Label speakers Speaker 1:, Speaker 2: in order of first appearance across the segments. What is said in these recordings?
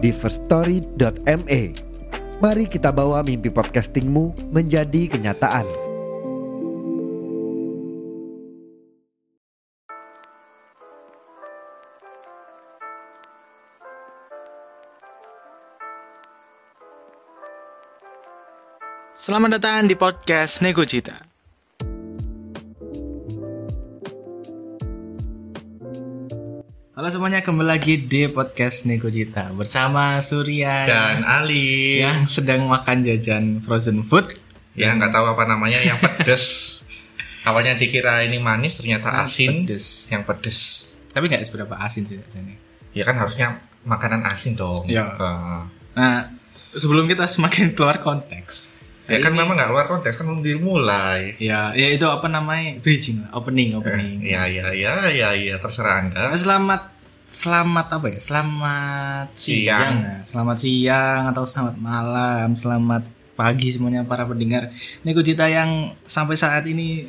Speaker 1: di firststory.me. Mari kita bawa mimpi podcastingmu menjadi kenyataan.
Speaker 2: Selamat datang di podcast Nego Cita. Halo semuanya, kembali lagi di podcast Nego Cita bersama Surya
Speaker 3: dan Ali
Speaker 2: yang sedang makan jajan frozen food.
Speaker 3: ya nggak tahu apa namanya yang pedes awalnya dikira ini manis ternyata
Speaker 2: Yang
Speaker 3: asin
Speaker 2: pedes.
Speaker 3: yang pedes
Speaker 2: Tapi nggak seberapa asin sih rasanya.
Speaker 3: ya kan harusnya makanan asin dong
Speaker 2: Ya.
Speaker 3: Eh,
Speaker 2: Nah, sebelum kita semakin keluar konteks,
Speaker 3: ya kan
Speaker 2: ini-
Speaker 3: memang nggak keluar konteks kan belum dimulai
Speaker 2: Ya, ya itu apa namanya bridging opening, opening.
Speaker 3: ya ya ya ya ya terserah anda
Speaker 2: Selamat selamat apa ya? Selamat siang.
Speaker 3: Siang.
Speaker 2: ya. Selamat siang atau selamat malam, selamat pagi semuanya para pendengar. Nego Cita yang sampai saat ini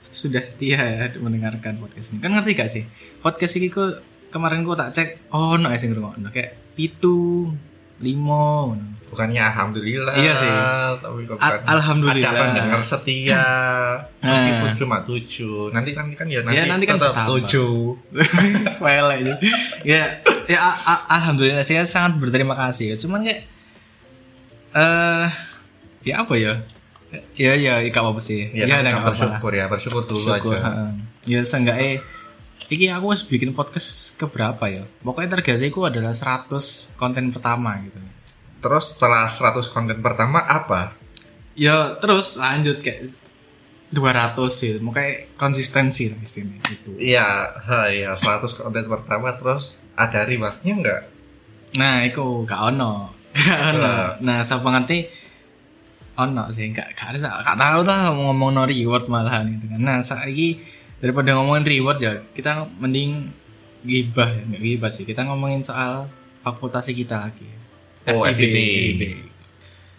Speaker 2: sudah setia ya mendengarkan podcast ini. Kan ngerti gak sih? Podcast ini kok kemarin kok tak cek oh no sing ngrungokno kayak pitu limo
Speaker 3: bukannya alhamdulillah
Speaker 2: Iya sih.
Speaker 3: tapi kok
Speaker 2: Al- alhamdulillah.
Speaker 3: ada pendengar setia meskipun
Speaker 2: Nah.
Speaker 3: cuma tujuh nanti kan kan ya nanti,
Speaker 2: Ya, nanti kan
Speaker 3: tetap tujuh
Speaker 2: Wele itu. Ya, ya a- a- alhamdulillah saya sangat berterima kasih ya. Cuman kayak eh ya apa ya? Ya ya ya gak apa-apa sih.
Speaker 3: ya,
Speaker 2: Ya, ada
Speaker 3: kan
Speaker 2: gak apa-apa. lah.
Speaker 3: bersyukur ya bersyukur dulu
Speaker 2: Syukur,
Speaker 3: aja
Speaker 2: heeh. Ya seenggaknya Iki aku harus bikin podcast ke berapa ya? Pokoknya targetku adalah 100 konten pertama gitu.
Speaker 3: Terus setelah 100 konten pertama apa?
Speaker 2: Ya terus lanjut kayak 200 gitu. Makanya konsistensi lah istilahnya itu.
Speaker 3: Iya, ha, ya 100 konten pertama terus ada rewardnya nggak?
Speaker 2: Nah, iku gak ono. Gak ono. Nah, siapa ngerti ono sih gak gak ada gak tahu lah mau ngomong no reward malahan gitu kan. Nah, saiki daripada ngomongin reward ya, kita mending gibah ya, nggak gibah sih. Kita ngomongin soal fakultasi kita lagi.
Speaker 3: Oh, FIB.
Speaker 2: FIB.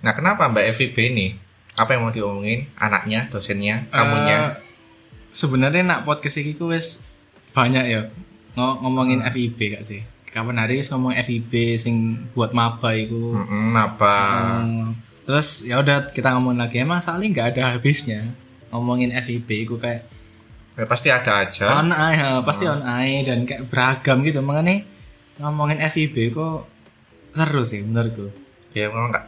Speaker 3: Nah, kenapa Mbak FIB ini? Apa yang mau diomongin? Anaknya, dosennya, kamunya?
Speaker 2: Eh, sebenarnya nak podcast iki ku wis banyak ya ngo- ngomongin
Speaker 3: Hmm.
Speaker 2: FIB gak sih? Kapan hari ngomong FIB sing buat maba iku.
Speaker 3: Mm-mm, apa?
Speaker 2: Hmm, terus ya udah kita ngomongin lagi emang soalnya nggak ada habisnya ngomongin FIB itu kayak
Speaker 3: Ya, pasti ada aja.
Speaker 2: on air ya, pasti on air dan kayak beragam gitu. Makanya ngomongin FIB kok seru sih menurutku.
Speaker 3: Ya memang nggak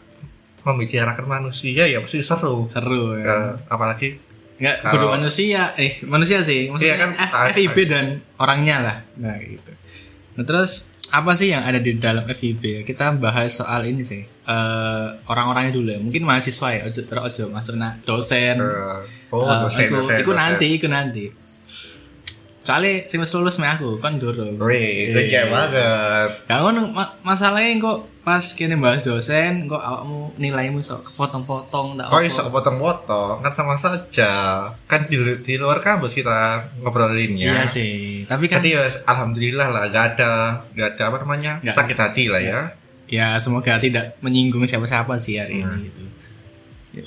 Speaker 3: membicarakan manusia ya pasti seru.
Speaker 2: seru
Speaker 3: Eh,
Speaker 2: ya
Speaker 3: apalagi
Speaker 2: nggak
Speaker 3: kalau-
Speaker 2: kudu manusia eh manusia sih. Maksudnya
Speaker 3: Iya kan,
Speaker 2: F-
Speaker 3: ah,
Speaker 2: FIB dan orangnya lah. Nah gitu. Nah terus apa sih yang ada di dalam FIB ya kita bahas soal ini sih Eh, orang-orangnya dulu ya mungkin mahasiswa ya ojo terus ojo masuk nak dosen
Speaker 3: eh, oh
Speaker 2: Eh,
Speaker 3: dosen,
Speaker 2: iku,
Speaker 3: dosen,
Speaker 2: iku
Speaker 3: dosen.
Speaker 2: nanti, iku nanti. Soalnya sing wis lulus meh aku, kan durung.
Speaker 3: Wih,
Speaker 2: Iya.
Speaker 3: kece banget.
Speaker 2: Ya ngono ma masalahnya kok pas kene bahas dosen, kok awakmu nilaimu sok kepotong-potong tak apa.
Speaker 3: iso potong-potong? Kan sama saja. Kan di, di luar kampus kita ngobrolinnya.
Speaker 2: Iya sih. Tapi kan
Speaker 3: Jadi ya alhamdulillah lah gak ada gak ada apa namanya sakit hati lah ya.
Speaker 2: ya semoga tidak menyinggung siapa-siapa sih hari
Speaker 3: Hmm.
Speaker 2: ini gitu. Ya.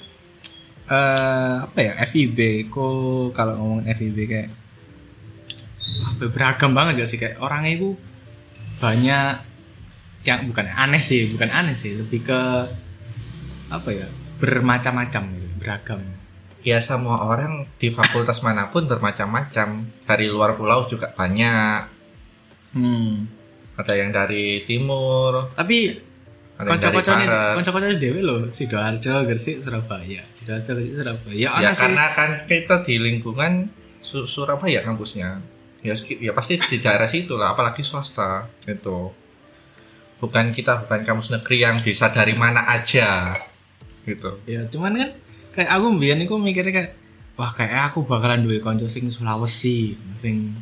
Speaker 2: Eh apa ya FIB kok kalau ngomongin FIB kayak apa, ya, beragam banget ya sih kayak orangnya itu banyak yang bukan aneh sih bukan aneh sih lebih ke apa ya bermacam-macam gitu beragam
Speaker 3: Ya semua orang di fakultas mana pun bermacam-macam. Dari luar pulau juga banyak.
Speaker 2: hmm.
Speaker 3: Ada yang dari timur,
Speaker 2: tapi
Speaker 3: ada yang dari
Speaker 2: kocok-kocok ini
Speaker 3: barat.
Speaker 2: kocok-kocok ini dewe loh sidoarjo gresik surabaya sidoarjo gresik surabaya ya,
Speaker 3: Ya
Speaker 2: sih.
Speaker 3: karena kan kita di lingkungan Su- Surabaya kampusnya. Ya, ya pasti di daerah situ lah, apalagi swasta itu. Bukan kita bukan kampus negeri yang bisa dari mana aja gitu.
Speaker 2: ya cuman kan kayak aku mbiyen iku mikirnya kayak wah kayak aku bakalan duwe konco sing Sulawesi sing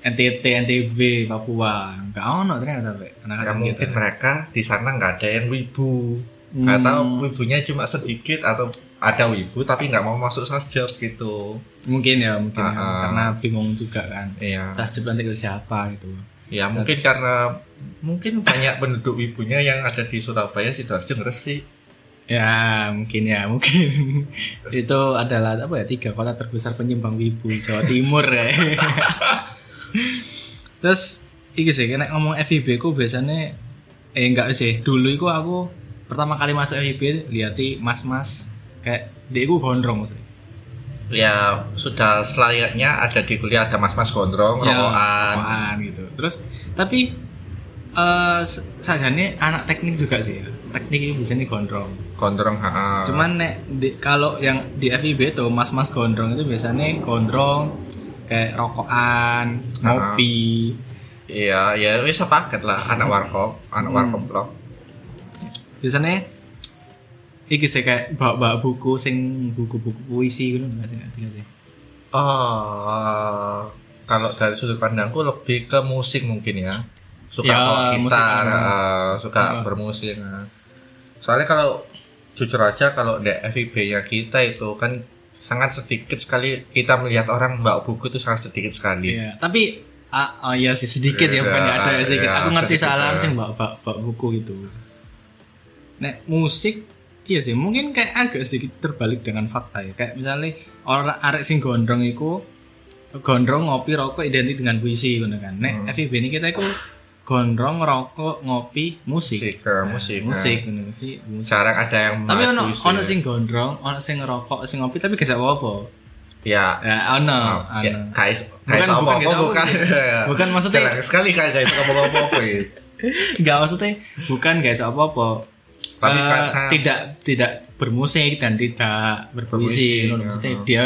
Speaker 2: NTT, NTB, Papua. Enggak ono ternyata Pak.
Speaker 3: Ya mungkin
Speaker 2: kita.
Speaker 3: mereka di sana nggak ada yang wibu
Speaker 2: Hmm.
Speaker 3: atau wibunya cuma sedikit atau ada wibu tapi nggak mau masuk sasjab gitu.
Speaker 2: mungkin ya, mungkin ya.
Speaker 3: Ah, ah.
Speaker 2: karena bingung juga kan.
Speaker 3: Iya.
Speaker 2: Sasjep nanti ke siapa gitu.
Speaker 3: Ya mungkin karena mungkin banyak penduduk wibunya yang ada di Surabaya sidoarjo Gresik.
Speaker 2: Ya mungkin ya mungkin itu adalah apa ya tiga kota terbesar penyumbang wibu Jawa Timur ya. Terus iki sih kena ngomong FIB ku biasanya eh enggak sih dulu itu aku pertama kali masuk FIB liati mas-mas kayak dia ku gondrong maksudnya.
Speaker 3: Ya sudah selayaknya ada di kuliah ada mas-mas gondrong,
Speaker 2: Ya,
Speaker 3: rokokan.
Speaker 2: rokokan gitu. Terus tapi eh sajane anak teknik juga sih ya. Teknik itu biasanya gondrong.
Speaker 3: Gondrong, ha.
Speaker 2: Cuman nek di- kalau yang di FIB tuh mas-mas gondrong itu biasanya gondrong kayak rokokan, ngopi.
Speaker 3: Iya, ya wis sepaket lah anak warkop, anak
Speaker 2: Hmm.
Speaker 3: warkop blok.
Speaker 2: Biasanya iki sih kayak bawa-bawa buku sing buku-buku puisi gitu enggak sih? Ngerti nggak sih?
Speaker 3: Oh, kalau dari sudut pandangku lebih ke musik mungkin ya. Suka
Speaker 2: Ya,
Speaker 3: gitar, eh, suka
Speaker 2: Ah.
Speaker 3: bermusik. Soalnya kalau jujur aja kalau di FIB-nya kita itu kan sangat sedikit sekali kita melihat orang bawa buku itu sangat sedikit sekali.
Speaker 2: Iya, tapi ah, oh iya sih sedikit ya bukan nggak ada ya sedikit. Aku ngerti salah sih bawa, bawa, bawa buku gitu. Nek musik iya sih mungkin kayak agak sedikit terbalik dengan fakta ya. Kayak misalnya orang arek sing gondrong iku gondrong ngopi rokok identik dengan puisi gitu kan. Nek
Speaker 3: Hmm.
Speaker 2: FIB ini kita iku gondrong rokok ngopi musik.
Speaker 3: Musik,
Speaker 2: Nah,
Speaker 3: musik,
Speaker 2: musik
Speaker 3: nah.
Speaker 2: mesti musik.
Speaker 3: Jarang ada yang
Speaker 2: Tapi ono ono sing gondrong, ono sing ngerokok, sing ngopi tapi gak apa-apa.
Speaker 3: ya
Speaker 2: Ya ono,
Speaker 3: Oh,
Speaker 2: ono.
Speaker 3: guys,
Speaker 2: Bukan-
Speaker 3: guys apa apa
Speaker 2: guys apa
Speaker 3: bukan.
Speaker 2: Bukan maksudnya
Speaker 3: Jarang sekali guys ngomong apa apa ya.
Speaker 2: Enggak maksudnya bukan guys apa-apa.
Speaker 3: Tapi
Speaker 2: Eh,
Speaker 3: karena-
Speaker 2: tidak tidak bermusik dan tidak berpuisi,
Speaker 3: Berpuisi, ya.
Speaker 2: maksudnya dia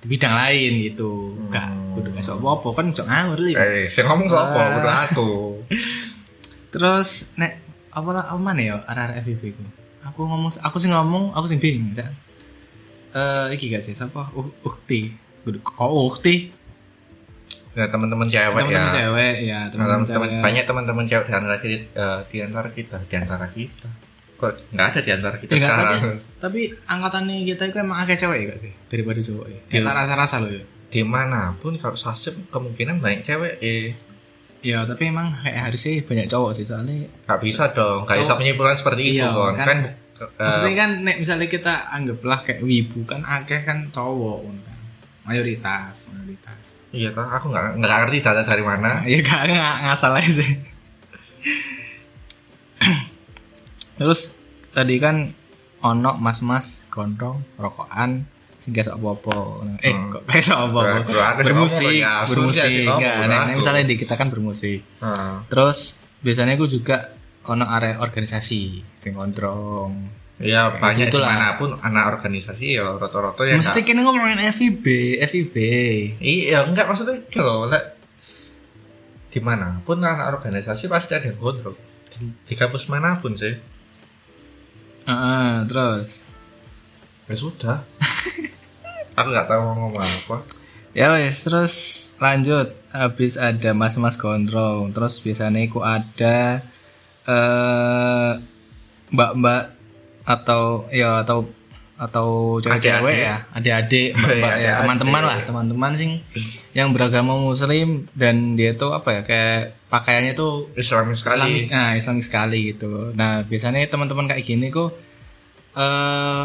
Speaker 2: di bidang lain gitu. Enggak
Speaker 3: Hmm.
Speaker 2: kudu guys apa-apa kan jok ngawur li.
Speaker 3: Eh, saya ngomong apa?
Speaker 2: Ah.
Speaker 3: Udah aku.
Speaker 2: Terus nek apa lah apa mana ya arah-arah FVP ku. Aku ngomong aku sih ngomong, aku sih bingung, Cak. Eh iki gak sih siapa? Uh, Ukti. Kudu kok Ukti?
Speaker 3: Ya teman-teman cewek
Speaker 2: Teman-teman
Speaker 3: ya.
Speaker 2: cewek ya, teman-teman
Speaker 3: Teman-teman
Speaker 2: cewek.
Speaker 3: banyak teman-teman cewek di antara kita, eh, di antara kita, di antara kita. Kok nggak ada di antara kita
Speaker 2: Ya,
Speaker 3: sekarang?
Speaker 2: tapi, tapi angkatan kita itu emang agak cewek ya gak sih daripada cowok ya.
Speaker 3: Iya.
Speaker 2: Kita rasa-rasa loh ya.
Speaker 3: Di mana pun kalau sasep kemungkinan banyak cewek eh
Speaker 2: Ya tapi emang kayak harusnya banyak cowok sih soalnya
Speaker 3: nggak bisa dong, nggak bisa penyimpanan seperti itu
Speaker 2: Iya,
Speaker 3: kan.
Speaker 2: kan-
Speaker 3: Kan, eh,
Speaker 2: maksudnya kan nek misalnya kita anggaplah kayak wibu kan akeh kan cowok kan. mayoritas mayoritas
Speaker 3: iya toh, aku nggak nggak ngerti data dari mana.
Speaker 2: nah, ya gak nggak ngasal aja sih terus tadi kan ono mas-mas gondrong rokokan sing gak apa-apa. Eh
Speaker 3: Hmm.
Speaker 2: kok gak apa-apa?
Speaker 3: Nah,
Speaker 2: bermusik
Speaker 3: ya,
Speaker 2: bermusik nek
Speaker 3: aku.
Speaker 2: misalnya di kita kan bermusik.
Speaker 3: Nah,
Speaker 2: terus biasanya aku juga ono area organisasi sing gondrong.
Speaker 3: Iya banyak
Speaker 2: gitulah.
Speaker 3: di mana pun anak organisasi ya roto-roto ya
Speaker 2: Mesti kini ngomongin FIB, FIB.
Speaker 3: Iya enggak maksudnya kalau lek di mana pun anak organisasi pasti ada yang gondrong. Di kampus mana pun sih
Speaker 2: Heeh, terus.
Speaker 3: ya sudah aku nggak tahu mau ngomong apa
Speaker 2: Ya wes, terus lanjut. Habis ada mas-mas gondrong, terus biasanya ku ada eh mbak-mbak atau ya atau atau cewek-cewek
Speaker 3: Adik-adik.
Speaker 2: ya, adik-adik, mbak-mbak
Speaker 3: Iya,
Speaker 2: ya,
Speaker 3: adik-adik.
Speaker 2: teman-teman lah, teman-teman sing yang beragama muslim dan dia tuh apa ya kayak pakaiannya tuh
Speaker 3: Islami
Speaker 2: Islamik,
Speaker 3: sekali
Speaker 2: nah Islamik sekali gitu. Nah biasanya teman-teman kayak gini kok eh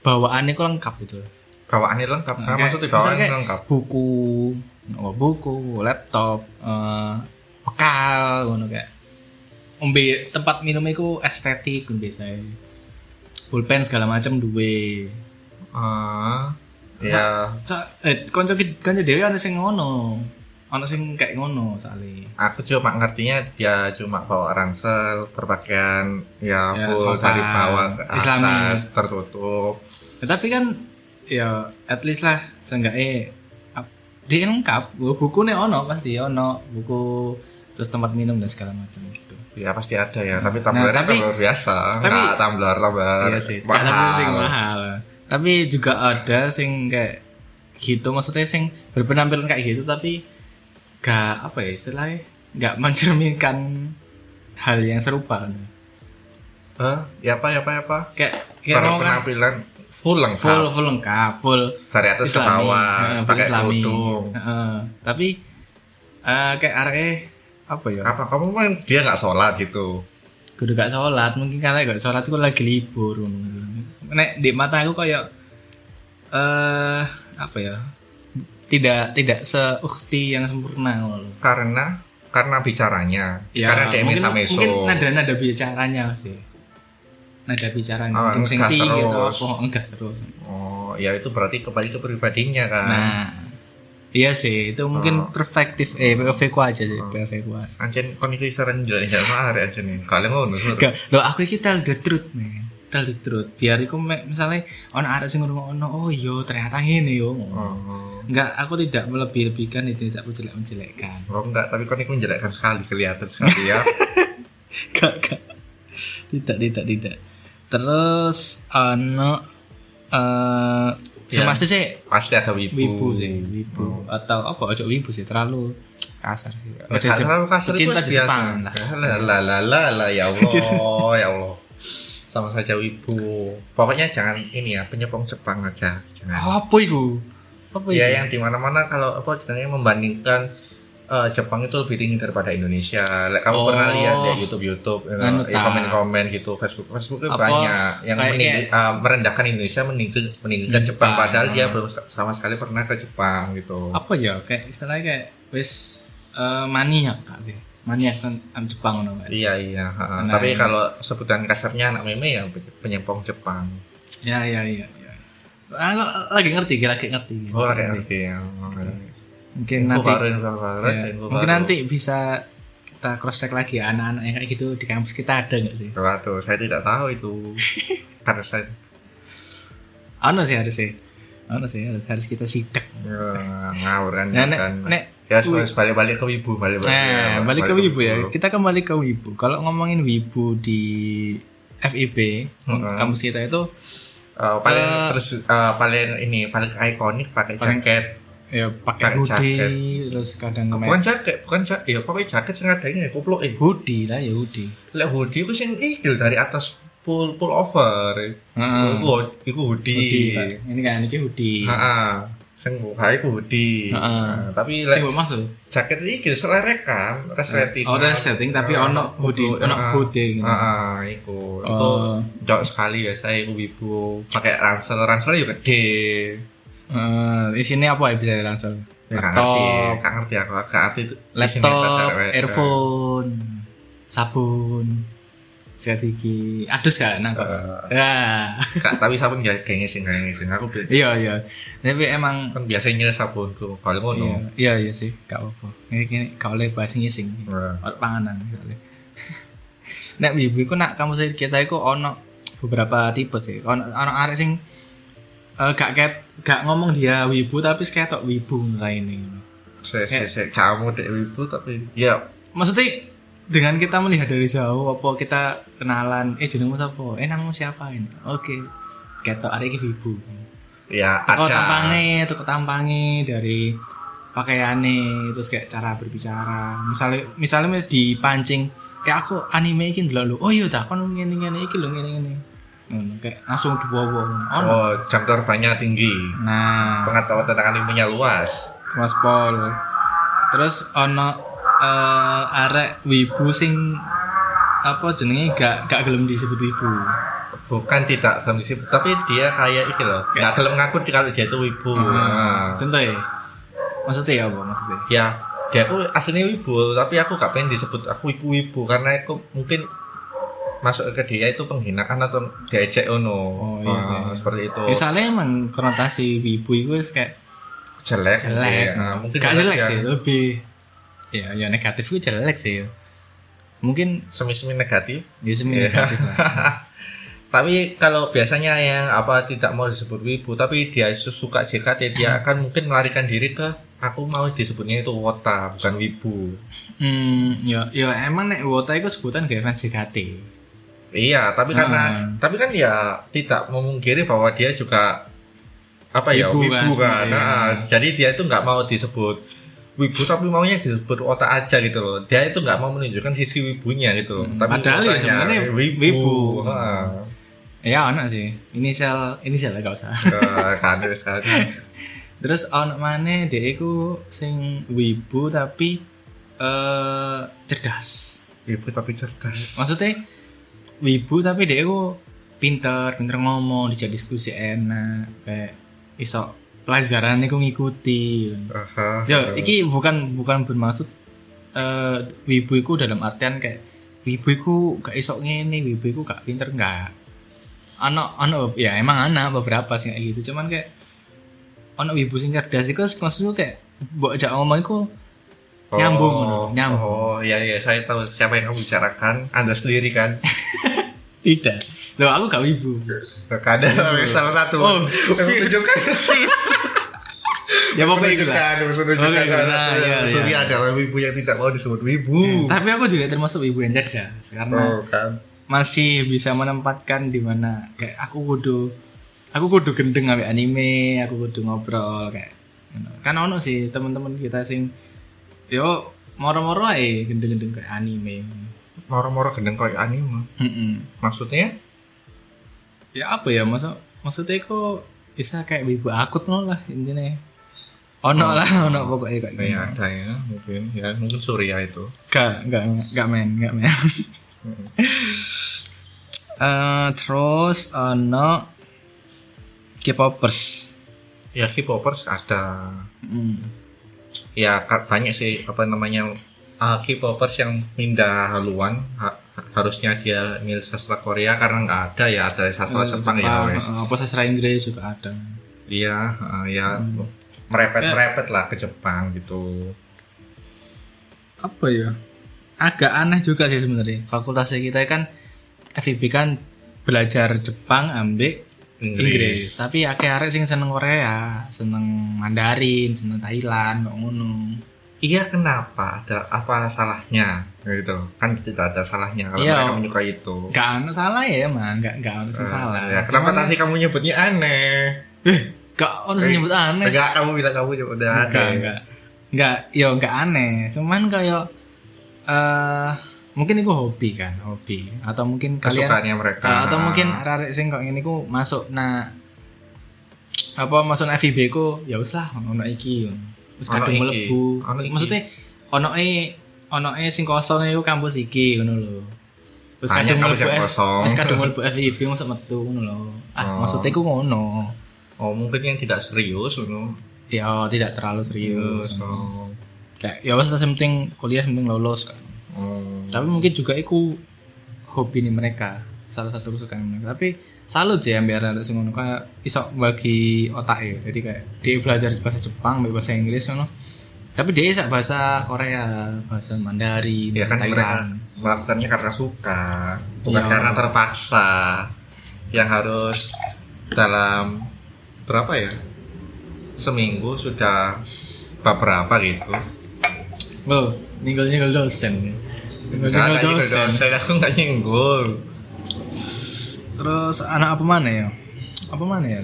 Speaker 2: bawaannya kok lengkap gitu.
Speaker 3: bawaannya lengkap nah,
Speaker 2: Kayak-
Speaker 3: maksudnya bawaannya
Speaker 2: kayak
Speaker 3: lengkap
Speaker 2: Buku, oh, buku, laptop, eh bekal, ngono kayak. Ombe tempat minum itu estetik biasanya. Pulpen segala macam duwe.
Speaker 3: ah ya
Speaker 2: So, eh konco konco dhewe ana sing ngono. Ana sing kayak ngono soalnya.
Speaker 3: aku cuma ngertinya dia cuma bawa ransel berpakaian ya,
Speaker 2: Ya,
Speaker 3: full
Speaker 2: sopan,
Speaker 3: dari bawah ke atas
Speaker 2: Islami.
Speaker 3: tertutup
Speaker 2: Ya, tapi kan ya at least lah seenggaknya dia lengkap Bu- bukunya ono pasti ono buku terus tempat minum dan segala macam gitu
Speaker 3: ya pasti ada ya tapi
Speaker 2: Nah,
Speaker 3: tumblernya
Speaker 2: tapi-
Speaker 3: tumbler biasa.
Speaker 2: tapi-
Speaker 3: nggak tumbler tumbler.
Speaker 2: Iya sih nggak sampai sing mahal. Tapi juga ada sing kayak gitu maksudnya sing berpenampilan kayak gitu tapi gak apa ya istilahnya nggak mencerminkan hal yang serupa.
Speaker 3: Eh, ya apa ya apa ya apa?
Speaker 2: Kayak kayak mau kan
Speaker 3: penampilan full lengkap.
Speaker 2: Full full lengkap full
Speaker 3: dari atas ke bawah pakai kerudung.
Speaker 2: Heeh. tapi eh, kayak arek apa ya?
Speaker 3: Apa? Kamu kan dia nggak sholat gitu.
Speaker 2: Kudu gak sholat mungkin karena gak sholat itu lagi libur nek di mata aku kayak eh apa ya? Tidak tidak seukti yang sempurna
Speaker 3: karena karena bicaranya.
Speaker 2: Ya
Speaker 3: karena dia
Speaker 2: mungkin
Speaker 3: meso
Speaker 2: mungkin nada nada bicaranya sih. Nada bicaranya
Speaker 3: Oh,
Speaker 2: oh, sing tinggi gitu
Speaker 3: terus.
Speaker 2: apa enggak terus.
Speaker 3: Oh ya itu berarti kembali ke pribadinya kan?
Speaker 2: Nah iya sih itu mungkin
Speaker 3: Oh.
Speaker 2: perspektif eh POV ku aja sih POV ku.
Speaker 3: Anjen kon iki saran jalan jalan aja nih kalian ngono Sur.
Speaker 2: Gak, lo aku iki tell the truth nih tell the truth biar iku misalnya ono arek sing ngomong oh iya ternyata ngene yo
Speaker 3: oh
Speaker 2: Enggak, aku tidak melebih-lebihkan itu tidak menjelek-menjelekkan.
Speaker 3: oh enggak tapi kon itu menjelekkan sekali kelihatan sekali ya
Speaker 2: Enggak, enggak. Tidak, tidak, tidak. Terus ono eh
Speaker 3: Ya.
Speaker 2: pasti sih
Speaker 3: pasti ada wibu
Speaker 2: wibu sih, wibu atau apa ojo wibu sih terlalu kasar sih. Ojo
Speaker 3: terlalu kasar
Speaker 2: cinta di. Jepang lah.
Speaker 3: lah lah lah ya Allah ya Allah sama saja wibu pokoknya jangan ini ya penyepong Jepang aja jangan
Speaker 2: Apa itu? Apa itu?
Speaker 3: ya yang di mana-mana kalau apa jenenge membandingkan eh, Jepang itu lebih tinggi daripada Indonesia. Like, kamu
Speaker 2: Oh.
Speaker 3: pernah lihat ya YouTube YouTube
Speaker 2: Anu
Speaker 3: ya,
Speaker 2: ta.
Speaker 3: komen-komen gitu Facebook Facebook itu banyak yang meninggi- eh, merendahkan Indonesia meninggi, meninggikan Jepang.
Speaker 2: Jepang.
Speaker 3: padahal dia belum sama sekali pernah ke Jepang gitu.
Speaker 2: apa ya kayak istilahnya kayak wis eh, maniak kak sih. Maniak kan kan Jepang ngono kan.
Speaker 3: Iya iya. ha.
Speaker 2: Nah,
Speaker 3: Tapi
Speaker 2: iya.
Speaker 3: kalau sebutan kasarnya anak meme ya penyempong Jepang.
Speaker 2: Ya, ya, ya, ya. Ah, lagi ngerti, lagi ngerti.
Speaker 3: Oh kayak ngerti ya.
Speaker 2: Mungkin
Speaker 3: Info
Speaker 2: nanti
Speaker 3: info baru,
Speaker 2: ya,
Speaker 3: info
Speaker 2: mungkin
Speaker 3: baru.
Speaker 2: nanti bisa kita cross check lagi ya anak-anak yang kayak gitu di kampus kita ada nggak sih?
Speaker 3: Waduh, saya tidak tahu itu. Karena saya
Speaker 2: Ada sih, ada sih. Ada sih, harus, harus kita sidak.
Speaker 3: ya, ngawur kan.
Speaker 2: Nah, nek,
Speaker 3: kan.
Speaker 2: nek,
Speaker 3: ya harus balik-balik ke wibu, balik-balik.
Speaker 2: nah, balik ke wibu ya. Kita kembali ke wibu. Kalau ngomongin wibu di FIB,
Speaker 3: Mm-mm.
Speaker 2: kampus kita itu
Speaker 3: Eh, paling
Speaker 2: Eh,
Speaker 3: terus eh, paling ini paling ikonik pakai
Speaker 2: Paling-
Speaker 3: jaket.
Speaker 2: Ya pakai hoodie, terus kadang
Speaker 3: Bukan jaket, bukan jaket. Ya pokoknya jaket sing ada ini kupluk eh.
Speaker 2: hoodie lah ya hoodie.
Speaker 3: Lek hoodie ku sing ikil dari atas pull pull over.
Speaker 2: Heeh.
Speaker 3: Iku hoodie.
Speaker 2: Hoodie. Ini kan ini hoodie.
Speaker 3: Heeh. Sing buka iku hoodie.
Speaker 2: Heeh.
Speaker 3: Nah, tapi lek
Speaker 2: mbok masuk.
Speaker 3: jaket iki selerekan, resleting.
Speaker 2: Oh, ada setting tapi ono hoodie, ono hoodie gitu.
Speaker 3: Heeh, iku. Iku
Speaker 2: Oh,
Speaker 3: cocok sekali ya saya iku wibu pakai ransel ransel juga gede
Speaker 2: eh isinya apa ya bisa langsung? Laptop,
Speaker 3: gak ngerti aku, gak ngerti itu.
Speaker 2: laptop, earphone, sabun, strategi, adus gak nang kos?
Speaker 3: Gak, tapi sabun gak kayak ngising, gak ngising. Aku
Speaker 2: iya iya. Tapi emang
Speaker 3: kan biasanya sabunku, kalau ngono.
Speaker 2: iya, iya iya sih, gak apa-apa. Ini gini, gak boleh bahas ngising. Ono panganan gak. Nek wibu iku nak kamu sih kita iku ono beberapa tipe sih. Ono ono arek sing eh, gak ket gak ngomong dia wibu tapi ketok wibu ini.
Speaker 3: Saya, saya, kamu dek wibu tapi ya
Speaker 2: Maksudnya dengan kita melihat dari jauh apa kita kenalan eh jenengmu siapa? Eh namamu siapa ini? Oke. Ketok arek iki wibu.
Speaker 3: ya
Speaker 2: Toko
Speaker 3: ada
Speaker 2: tampangnya, toko tampangnya dari pakaiannya, terus kayak cara berbicara. Misalnya, misalnya dipancing, kayak aku anime iki ndelok lho. Oh iya dah, kon ngene ngene iki lho ngene ngene. Ngono, kayak langsung dibawa. Oh,
Speaker 3: oh jam terbangnya tinggi
Speaker 2: Nah,
Speaker 3: pengetahuan tentang animenya luas
Speaker 2: waspol. Terus ono eh arek wibu sing apa jenenge gak gak gelem disebut wibu.
Speaker 3: bukan tidak dalam disebut tapi dia kayak iki loh nggak gelem ngaku di- kalau dia itu wibu
Speaker 2: Hmm.
Speaker 3: Nah.
Speaker 2: Contoh ya. Maksudnya ya apa maksudnya?
Speaker 3: ya dia aku aslinya wibu tapi aku gak pengen disebut aku wibu wibu karena aku mungkin masuk ke dia itu penghinaan atau diajak ono
Speaker 2: Oh, iya sih.
Speaker 3: Ah, seperti itu
Speaker 2: Misalnya emang konotasi wibu itu kayak
Speaker 3: jelek
Speaker 2: jelek.
Speaker 3: ya. Nah, mungkin
Speaker 2: Gak jelek
Speaker 3: ya.
Speaker 2: sih, lebih ya ya negatif itu jelek sih. Mungkin
Speaker 3: semi-semi negatif
Speaker 2: ya semi
Speaker 3: Iya.
Speaker 2: negatif lah.
Speaker 3: tapi kalau biasanya yang apa tidak mau disebut wibu tapi dia su- suka JKT dia akan mungkin melarikan diri ke aku mau disebutnya itu wota bukan wibu
Speaker 2: Hmm, ya ya emang nek wota itu sebutan gak fans JKT.
Speaker 3: Iya tapi karena
Speaker 2: Hmm.
Speaker 3: tapi kan ya tidak memungkiri bahwa dia juga apa ya
Speaker 2: Wibu
Speaker 3: wibu,
Speaker 2: kan
Speaker 3: kan. Nah, jadi dia itu nggak mau disebut wibu tapi maunya disebut otak aja gitu loh. Dia itu nggak mau menunjukkan sisi wibunya gitu loh.
Speaker 2: Hmm,
Speaker 3: tapi
Speaker 2: padahal ya sebenarnya
Speaker 3: wibu,
Speaker 2: wibu.
Speaker 3: Heeh.
Speaker 2: ya ono sih. Inisial inisial lah gak usah.
Speaker 3: Eh, kan terus kan.
Speaker 2: Terus ono mana dia iku sing wibu tapi eh cerdas.
Speaker 3: Wibu tapi cerdas.
Speaker 2: Maksudnya wibu tapi dia iku pinter pinter ngomong dijak diskusi enak kayak iso pelajaran iku ngikuti
Speaker 3: Aha,
Speaker 2: ya
Speaker 3: eh.
Speaker 2: iki bukan bukan bermaksud eh wibu iku dalam artian kayak wibu iku gak iso ngene wibu iku gak pinter enggak ana ana ya emang ana beberapa sih kayak gitu cuman kayak ana wibu sing cerdas iku maksudku kayak mbok ajak ngomong iku
Speaker 3: oh,
Speaker 2: nyambung.
Speaker 3: oh ya ya saya tahu siapa yang kamu bicarakan. Anda sendiri kan?
Speaker 2: Tidak. Loh aku gak wibu.
Speaker 3: Kadang salah satu.
Speaker 2: Oh,
Speaker 3: menunjukkan.
Speaker 2: Ya pokoknya itu lah
Speaker 3: menunjukkan
Speaker 2: nah,
Speaker 3: satu.
Speaker 2: iya,
Speaker 3: Surya
Speaker 2: iya.
Speaker 3: adalah wibu yang tidak mau disebut wibu.
Speaker 2: Tapi aku juga termasuk wibu yang cerdas karena
Speaker 3: oh kan.
Speaker 2: masih bisa menempatkan di mana kayak aku kudu aku kudu gendeng ambek anime aku kudu ngobrol kayak ngono. kan ono sih teman-teman kita sing yo moro-moro ae gendeng-gendeng kayak anime.
Speaker 3: Moro-moro gendeng kayak anime.
Speaker 2: Mm-mm.
Speaker 3: maksudnya?
Speaker 2: Ya apa ya maksud maksudnya kok bisa kayak wibu akut no lah intinya. Ono lah ono pokoknya kayak gitu
Speaker 3: kayak ada ya mungkin. Ya mungkin Surya itu.
Speaker 2: Gak gak gak main gak main. Eh, terus ono K-popers.
Speaker 3: Ya K-popers ada.
Speaker 2: Hmm.
Speaker 3: Ya banyak sih apa namanya uh, K-popers yang pindah haluan. Ha- harusnya dia milih sastra Korea karena nggak ada ya ada sastra
Speaker 2: Eh,
Speaker 3: Jepang, ya wes.
Speaker 2: eh, apa sastra Inggris juga ada.
Speaker 3: Iya uh, ya
Speaker 2: Hmm.
Speaker 3: merepet
Speaker 2: Eh.
Speaker 3: merepet lah ke Jepang gitu.
Speaker 2: Apa ya? Agak aneh juga sih sebenarnya. Fakultas kita kan FIB kan belajar Jepang ambek Inggris. tapi akeh arek sing seneng Korea seneng Mandarin seneng Thailand ngono
Speaker 3: iya kenapa ada apa salahnya? Gitu. Kan tidak ada salahnya kalau
Speaker 2: Iya.
Speaker 3: mereka menyukai itu.
Speaker 2: Gak ada salah ya emang gak gak ada
Speaker 3: Eh,
Speaker 2: salah.
Speaker 3: ya, kenapa
Speaker 2: Cuman-
Speaker 3: tadi kamu nyebutnya aneh?
Speaker 2: Eh gak ada sing nyebut aneh.
Speaker 3: enggak kamu bilang kamu nyebut udah
Speaker 2: enggak
Speaker 3: aneh
Speaker 2: enggak enggak yo enggak aneh. Cuman kayak eh mungkin itu hobi kan hobi. Atau mungkin kalian
Speaker 3: kesukaannya mereka.
Speaker 2: Uh, atau mungkin arek sing kok ngene ku masuk nah apa masuk na FIB ku ya usah ono iki wis
Speaker 3: Ono
Speaker 2: kadung mlebu. Maksudnya ono e ono e sing kosong iku kampus iki ngono lho. Wis
Speaker 3: Banyak
Speaker 2: kadung mlebu wis kadung mlebu FIB masuk metu ngono lho. Ah
Speaker 3: Oh.
Speaker 2: maksudnya ku ngono.
Speaker 3: Oh mungkin yang tidak serius gitu.
Speaker 2: ya tidak terlalu serius
Speaker 3: Oh.
Speaker 2: kayak ya wis yang penting kuliah penting lolos kan
Speaker 3: Oh.
Speaker 2: Tapi mungkin juga iku hobi nih mereka salah satu kesukaan mereka. Tapi salut sih ambil ada sing ngono kayak iso bagi otak ya jadi kayak dia belajar bahasa Jepang bahasa Inggris ngono. Tapi dia iso bahasa Korea bahasa Mandarin
Speaker 3: ya kan mereka
Speaker 2: Thailand
Speaker 3: melakukannya karena suka bukan
Speaker 2: Iya.
Speaker 3: karena terpaksa. Yang harus dalam berapa ya? Seminggu sudah beberapa gitu.
Speaker 2: Oh ninggal dosen
Speaker 3: Nggak ada
Speaker 2: dosen.
Speaker 3: Dosen aku nggak nyenggol
Speaker 2: terus anak apa mana ya? Apa mana ya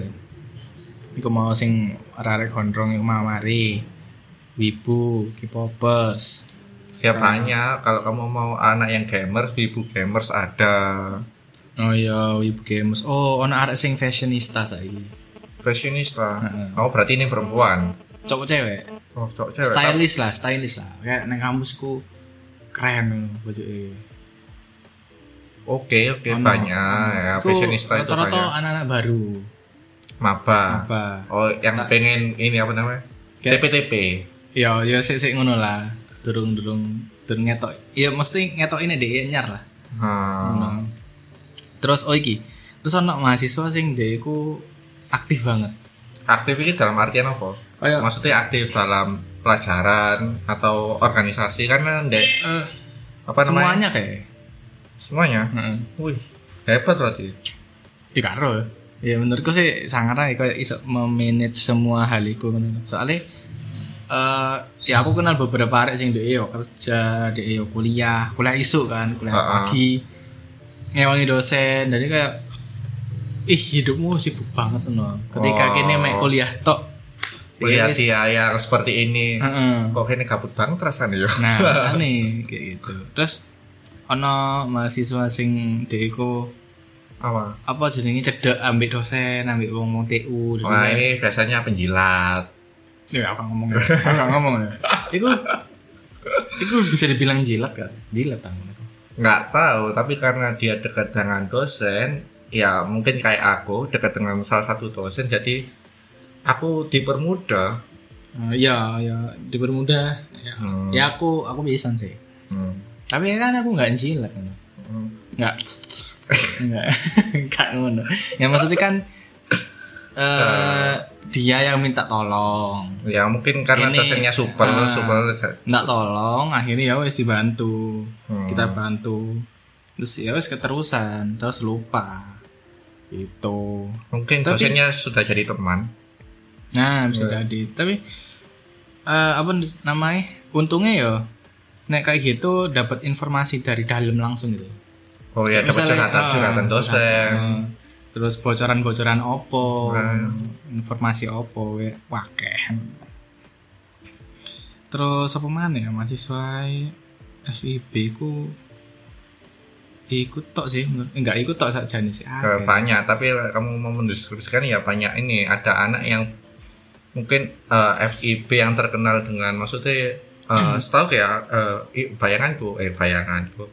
Speaker 2: Iku mau sing arek gondrong iku mau mari. Wibu K-popers.
Speaker 3: Ya banyak kalau kamu mau anak yang gamers ibu gamers ada.
Speaker 2: Oh iya, Wibu Games. Oh, ono arek sing fashionista saiki.
Speaker 3: fashionista?
Speaker 2: Heeh.
Speaker 3: oh berarti ini perempuan?
Speaker 2: Cowok cewek.
Speaker 3: oh cowok cewek.
Speaker 2: Stylish lah, stylish lah. Kayak nang kampusku keren bajuke.
Speaker 3: oke oke
Speaker 2: Ono.
Speaker 3: banyak ya
Speaker 2: Iku
Speaker 3: fashionista itu
Speaker 2: Rata-rata
Speaker 3: banyak
Speaker 2: anak-anak baru.
Speaker 3: maba
Speaker 2: Apa?
Speaker 3: oh yang
Speaker 2: Tak-
Speaker 3: pengen ini apa namanya
Speaker 2: Kayak-
Speaker 3: TPTP
Speaker 2: Ya, ya sik sik ngono lah. Durung-durung durung ngetok. Ya mesti ngetok ini deh nyar lah.
Speaker 3: Hmm.
Speaker 2: Terus oh iki. Terus ono mahasiswa sing dia iku aktif banget.
Speaker 3: aktif ini dalam artian apa
Speaker 2: Kayak
Speaker 3: maksudnya aktif dalam pelajaran atau organisasi karena ndek
Speaker 2: eh,
Speaker 3: apa namanya
Speaker 2: semuanya kayak.
Speaker 3: semuanya
Speaker 2: Heeh.
Speaker 3: wih hebat berarti
Speaker 2: Ya karo. Ya menurutku sih sangat lah kayak iso memanage semua hal itu. Soalnya eh ya aku kenal beberapa arek sing dhek yo kerja, dhek yo kuliah, kuliah isu kan, kuliah
Speaker 3: Ha-ha.
Speaker 2: pagi. Ngewangi dosen, jadi kayak ih hidupmu sibuk banget no. Ketika
Speaker 3: Oh.
Speaker 2: kini mek kuliah tok
Speaker 3: Lihat dia yang seperti ini.
Speaker 2: Heeh.
Speaker 3: Kok ini gabut banget rasanya ya.
Speaker 2: Nah, aneh kayak gitu. Terus ono mahasiswa sing deko
Speaker 3: Apa?
Speaker 2: apa jenenge cedek ambek dosen, ambek wong-wong TU. Jadi
Speaker 3: Wah ini biasanya penjilat.
Speaker 2: Ya, aku ngomong ya. Aku ngomong ya. Iku Iku bisa dibilang jilat kan? Jilat tangan.
Speaker 3: Nggak tahu, tapi karena dia dekat dengan dosen, ya mungkin kayak aku dekat dengan salah satu dosen, jadi aku dipermudah.
Speaker 2: Eh, ya, ya dipermudah. Ya,
Speaker 3: Hmm.
Speaker 2: ya aku aku bisa sih.
Speaker 3: Hmm.
Speaker 2: Tapi kan aku nggak jilat kan.
Speaker 3: Hmm.
Speaker 2: Nggak. Nggak. Nggak ngono. Ya maksudnya kan eh dia yang minta tolong.
Speaker 3: Ya mungkin karena
Speaker 2: Ini,
Speaker 3: dosennya super,
Speaker 2: ah.
Speaker 3: super.
Speaker 2: Nggak tolong, akhirnya ya wes dibantu.
Speaker 3: Hmm.
Speaker 2: Kita bantu. Terus ya wes keterusan, terus lupa. Itu.
Speaker 3: Mungkin
Speaker 2: Tapi-
Speaker 3: dosennya sudah jadi teman.
Speaker 2: Nah, bisa
Speaker 3: Ya.
Speaker 2: jadi. Tapi eh apa namanya? Untungnya ya nek kayak gitu dapat informasi dari dalam langsung gitu.
Speaker 3: Oh ya, dapat
Speaker 2: Misalnya,
Speaker 3: curhatan,
Speaker 2: ah,
Speaker 3: curhatan dosen.
Speaker 2: eh, terus bocoran-bocoran opo,
Speaker 3: Nah.
Speaker 2: informasi opo, ya, wakeh. Terus apa mana ya mahasiswa FIB ku ikut tok sih, enggak ikut tok saja nih sih.
Speaker 3: Eh, banyak tapi kamu mau mendeskripsikan ya banyak ini ada anak yang mungkin eh, FIB yang terkenal dengan maksudnya eh, setahu ya eh, i- bayanganku eh bayanganku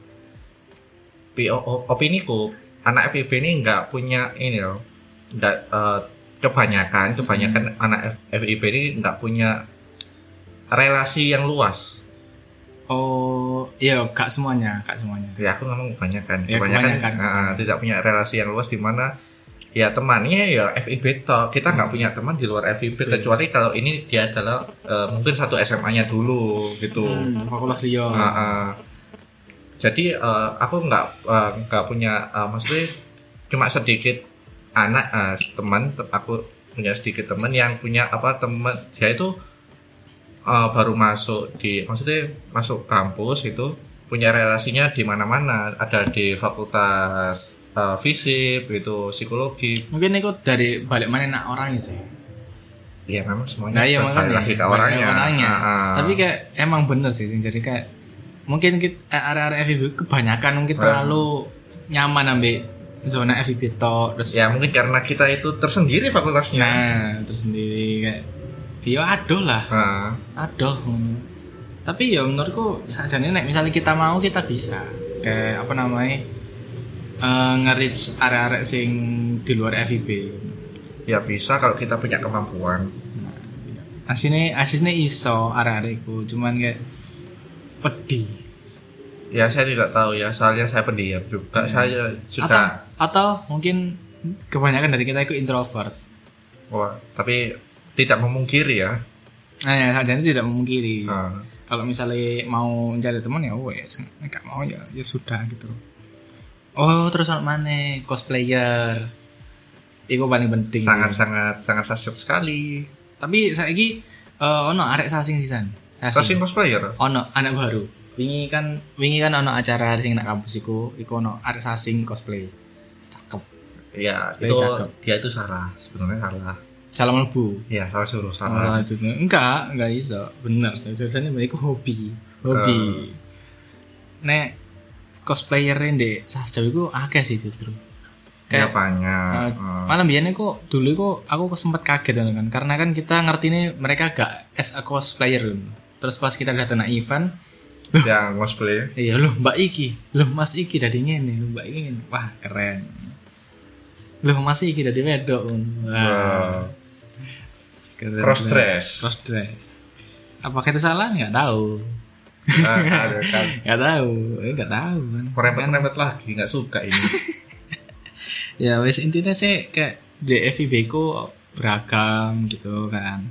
Speaker 3: Pi- o- o- opiniku anak FIB ini nggak punya ini loh nggak eh, kebanyakan kebanyakan anak F- FIB ini nggak punya relasi yang luas
Speaker 2: Oh, iya, gak semuanya, gak semuanya.
Speaker 3: ya aku ngomong kebanyakan
Speaker 2: Ya,
Speaker 3: kebanyakan,
Speaker 2: kebanyakan.
Speaker 3: eh, tidak punya relasi yang luas di mana ya temannya ya FIB toh kita nggak punya teman di luar FIB
Speaker 2: Iya.
Speaker 3: kecuali kalau ini dia adalah eh, mungkin satu SMA-nya dulu gitu
Speaker 2: Hmm, fakultas liya.
Speaker 3: Ah, ah. jadi eh, aku nggak eh, nggak punya eh, maksudnya cuma sedikit anak eh, teman te- aku punya sedikit teman yang punya apa teman dia itu eh, baru masuk di maksudnya masuk kampus itu punya relasinya di mana-mana ada di fakultas eh, fisip itu psikologi
Speaker 2: Mungkin itu dari balik mana nak orangnya sih.
Speaker 3: ya memang semuanya
Speaker 2: Nah, iya makanya.
Speaker 3: lagi ke orangnya,
Speaker 2: orangnya.
Speaker 3: Ah.
Speaker 2: Tapi kayak emang bener sih, jadi kayak mungkin kita area-area FIB kebanyakan mungkin
Speaker 3: Ah.
Speaker 2: terlalu nyaman ambil zona FIB tok terus
Speaker 3: ya mungkin karena kita itu tersendiri fakultasnya
Speaker 2: nah terus sendiri kayak ya aduh lah
Speaker 3: Ah.
Speaker 2: aduh hmm. tapi ya menurutku sajane nek misalnya kita mau kita bisa kayak apa namanya eh nge-reach area-area sing di luar FIB
Speaker 3: ya bisa kalau kita punya kemampuan.
Speaker 2: Asine asine iso area-area iku cuman kayak pedih.
Speaker 3: Ya saya tidak tahu ya, soalnya saya pendiam juga.
Speaker 2: Hmm.
Speaker 3: Saya
Speaker 2: atau
Speaker 3: juga,
Speaker 2: atau mungkin kebanyakan dari kita itu introvert.
Speaker 3: Wah, tapi tidak memungkiri ya.
Speaker 2: nah ya sajane tidak memungkiri.
Speaker 3: Ah,
Speaker 2: kalau misalnya mau mencari teman ya wes nggak mau ya ya sudah gitu oh terus ono mana? Cosplayer. Itu paling penting.
Speaker 3: Sangat sangat sangat sasyuk sekali.
Speaker 2: tapi saya ini ono arek sasing sisan
Speaker 3: Kasih cosplayer.
Speaker 2: ono anak baru. Wingi kan wingi kan ono acara sing nak kampus iku iku ono arek sasing cosplay. Cakep.
Speaker 3: Ya
Speaker 2: Cosplay
Speaker 3: itu
Speaker 2: cakep.
Speaker 3: dia itu salah, sebenarnya salah.
Speaker 2: salah mlebu.
Speaker 3: Ya salah suruh
Speaker 2: salah judulnya enggak enggak iso. Bener tulisannya mereka hobi hobi. Nek cosplayer ndek sastra iku akeh sih justru
Speaker 3: Ya
Speaker 2: kayak
Speaker 3: banyak.
Speaker 2: Eh,
Speaker 3: Ah.
Speaker 2: malah biasanya kok dulu kok aku sempat kaget kan karena kan kita ngerti nih mereka gak as a cosplayer kan. terus pas kita datang na event
Speaker 3: yang cosplay.
Speaker 2: iya loh mbak Iki loh mas Iki dari ngene loh mbak Iki ngene. wah keren loh mas Iki dari wedok kan. wah
Speaker 3: Wow.
Speaker 2: keren,
Speaker 3: Cross dress.
Speaker 2: cross dress apakah itu salah nggak tahu
Speaker 3: Ah, ada kan.
Speaker 2: nggak tahu eh, nggak tahu kan
Speaker 3: Merempet-merempet lagi, nggak suka ini.
Speaker 2: ya wes intinya sih kayak di FIB ku beragam gitu kan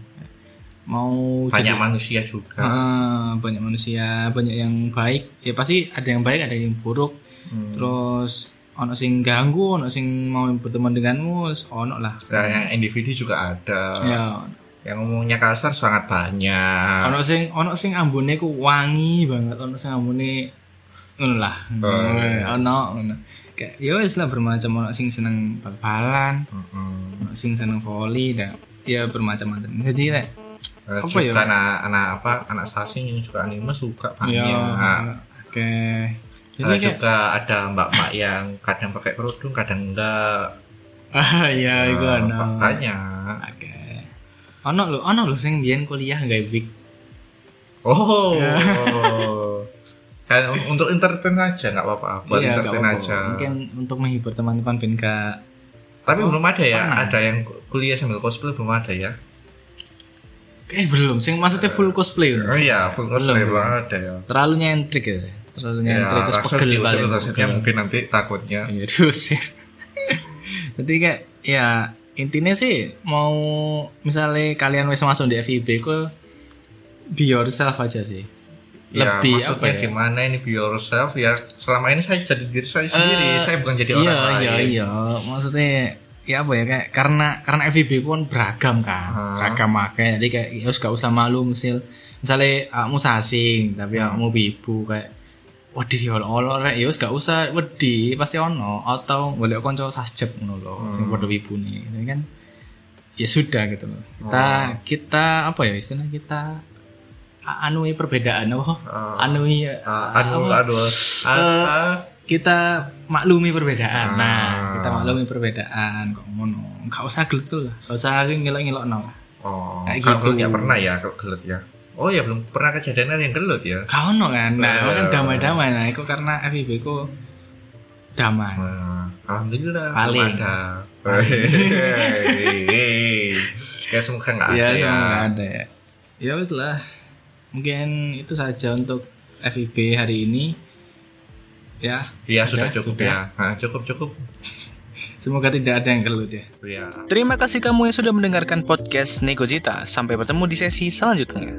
Speaker 2: mau
Speaker 3: Banyak
Speaker 2: jadi-
Speaker 3: manusia juga.
Speaker 2: Ah, banyak manusia banyak yang baik ya pasti ada yang baik ada yang buruk
Speaker 3: Hmm.
Speaker 2: terus ono sing ganggu ono sing mau berteman denganmu ono lah
Speaker 3: Ya, yang individu juga ada.
Speaker 2: ya
Speaker 3: Yang ngomongnya kasar sangat banyak.
Speaker 2: ono sing ono sing ambune ku wangi banget. Ono sing ambune ngono lah.
Speaker 3: Oh, iya.
Speaker 2: ono ngono. Kayak ya wes lah bermacam ono sing seneng bal-balan
Speaker 3: Mm-mm.
Speaker 2: ono sing seneng volley dan ya bermacam-macam. Jadi kayak
Speaker 3: Eh,
Speaker 2: Apa ya?
Speaker 3: anak anak apa? Anak sasing yang suka anime suka
Speaker 2: ya
Speaker 3: banyak
Speaker 2: oke. Jadi kayak
Speaker 3: juga ada mbak-mbak yang kadang pakai kerudung kadang enggak.
Speaker 2: Ah ya itu
Speaker 3: Nah,
Speaker 2: ono
Speaker 3: banyak.
Speaker 2: Oke ono lo ono lo sing biyen kuliah nggak wig.
Speaker 3: Oh.
Speaker 2: Ya.
Speaker 3: kan un- untuk entertain aja nggak apa-apa. Buat
Speaker 2: Iya,
Speaker 3: entertain
Speaker 2: apa-apa.
Speaker 3: aja.
Speaker 2: Mungkin untuk menghibur teman-teman ben gak
Speaker 3: tapi
Speaker 2: Oh,
Speaker 3: belum ada ya ada yang kuliah sambil cosplay belum ada ya.
Speaker 2: Eh belum. Sing maksudnya full cosplay.
Speaker 3: Oh iya full cosplay
Speaker 2: belum.
Speaker 3: belum ada ya.
Speaker 2: Terlalu nyentrik ya. Terlalu nyentrik terus
Speaker 3: langsung
Speaker 2: pegel paling
Speaker 3: mungkin nanti takutnya.
Speaker 2: Iya diusir. Jadi kayak ya intinya sih mau misalnya kalian wis masuk di FIB kok be yourself aja sih.
Speaker 3: ya,
Speaker 2: Lebih
Speaker 3: maksudnya
Speaker 2: apa ya?
Speaker 3: gimana ini be yourself ya selama ini saya jadi diri saya sendiri
Speaker 2: Eh,
Speaker 3: saya bukan jadi
Speaker 2: iya,
Speaker 3: orang lain
Speaker 2: Iya iya maksudnya ya apa ya kayak karena karena FIB ku kan beragam kan
Speaker 3: Ah.
Speaker 2: beragam makanya jadi kayak ya gak usah malu misalnya misalnya kamu sasing tapi
Speaker 3: Hmm.
Speaker 2: kamu ibu kayak Wedi ya Allah rek ya gak usah wedi pasti ono atau golek kanca sasjep ngono lho sing
Speaker 3: Hmm.
Speaker 2: padha ibune ini kan ya sudah gitu loh kita
Speaker 3: Oh.
Speaker 2: kita apa ya istilah kita anui perbedaan apa
Speaker 3: Ah.
Speaker 2: anui
Speaker 3: Ah, aduh
Speaker 2: apa? Eh,
Speaker 3: ah.
Speaker 2: kita maklumi perbedaan.
Speaker 3: Ah.
Speaker 2: Nah, kita maklumi perbedaan kok ngono. Enggak usah gelut lah. Enggak usah ngelok-ngelok no.
Speaker 3: Oh,
Speaker 2: Kayak gitu.
Speaker 3: nggak pernah ya kalau gelut ya. Oh ya belum pernah kejadian yang gelut ya.
Speaker 2: Kau no kan. Nah,
Speaker 3: Eh.
Speaker 2: kan damai-damai. Nah, itu karena FIB ku damai.
Speaker 3: Nah, Alhamdulillah
Speaker 2: Paling.
Speaker 3: belum ada. ya semoga nggak
Speaker 2: Ya,
Speaker 3: ada ya.
Speaker 2: semoga ada ya. Ya wis lah. Mungkin itu saja untuk FIB hari ini. Ya,
Speaker 3: Iya sudah
Speaker 2: Udah,
Speaker 3: cukup
Speaker 2: sudah.
Speaker 3: ya. Nah, cukup cukup.
Speaker 2: semoga tidak ada yang gelut ya.
Speaker 3: Ya.
Speaker 2: Terima kasih kamu yang sudah mendengarkan podcast Negojita. Sampai bertemu di sesi selanjutnya.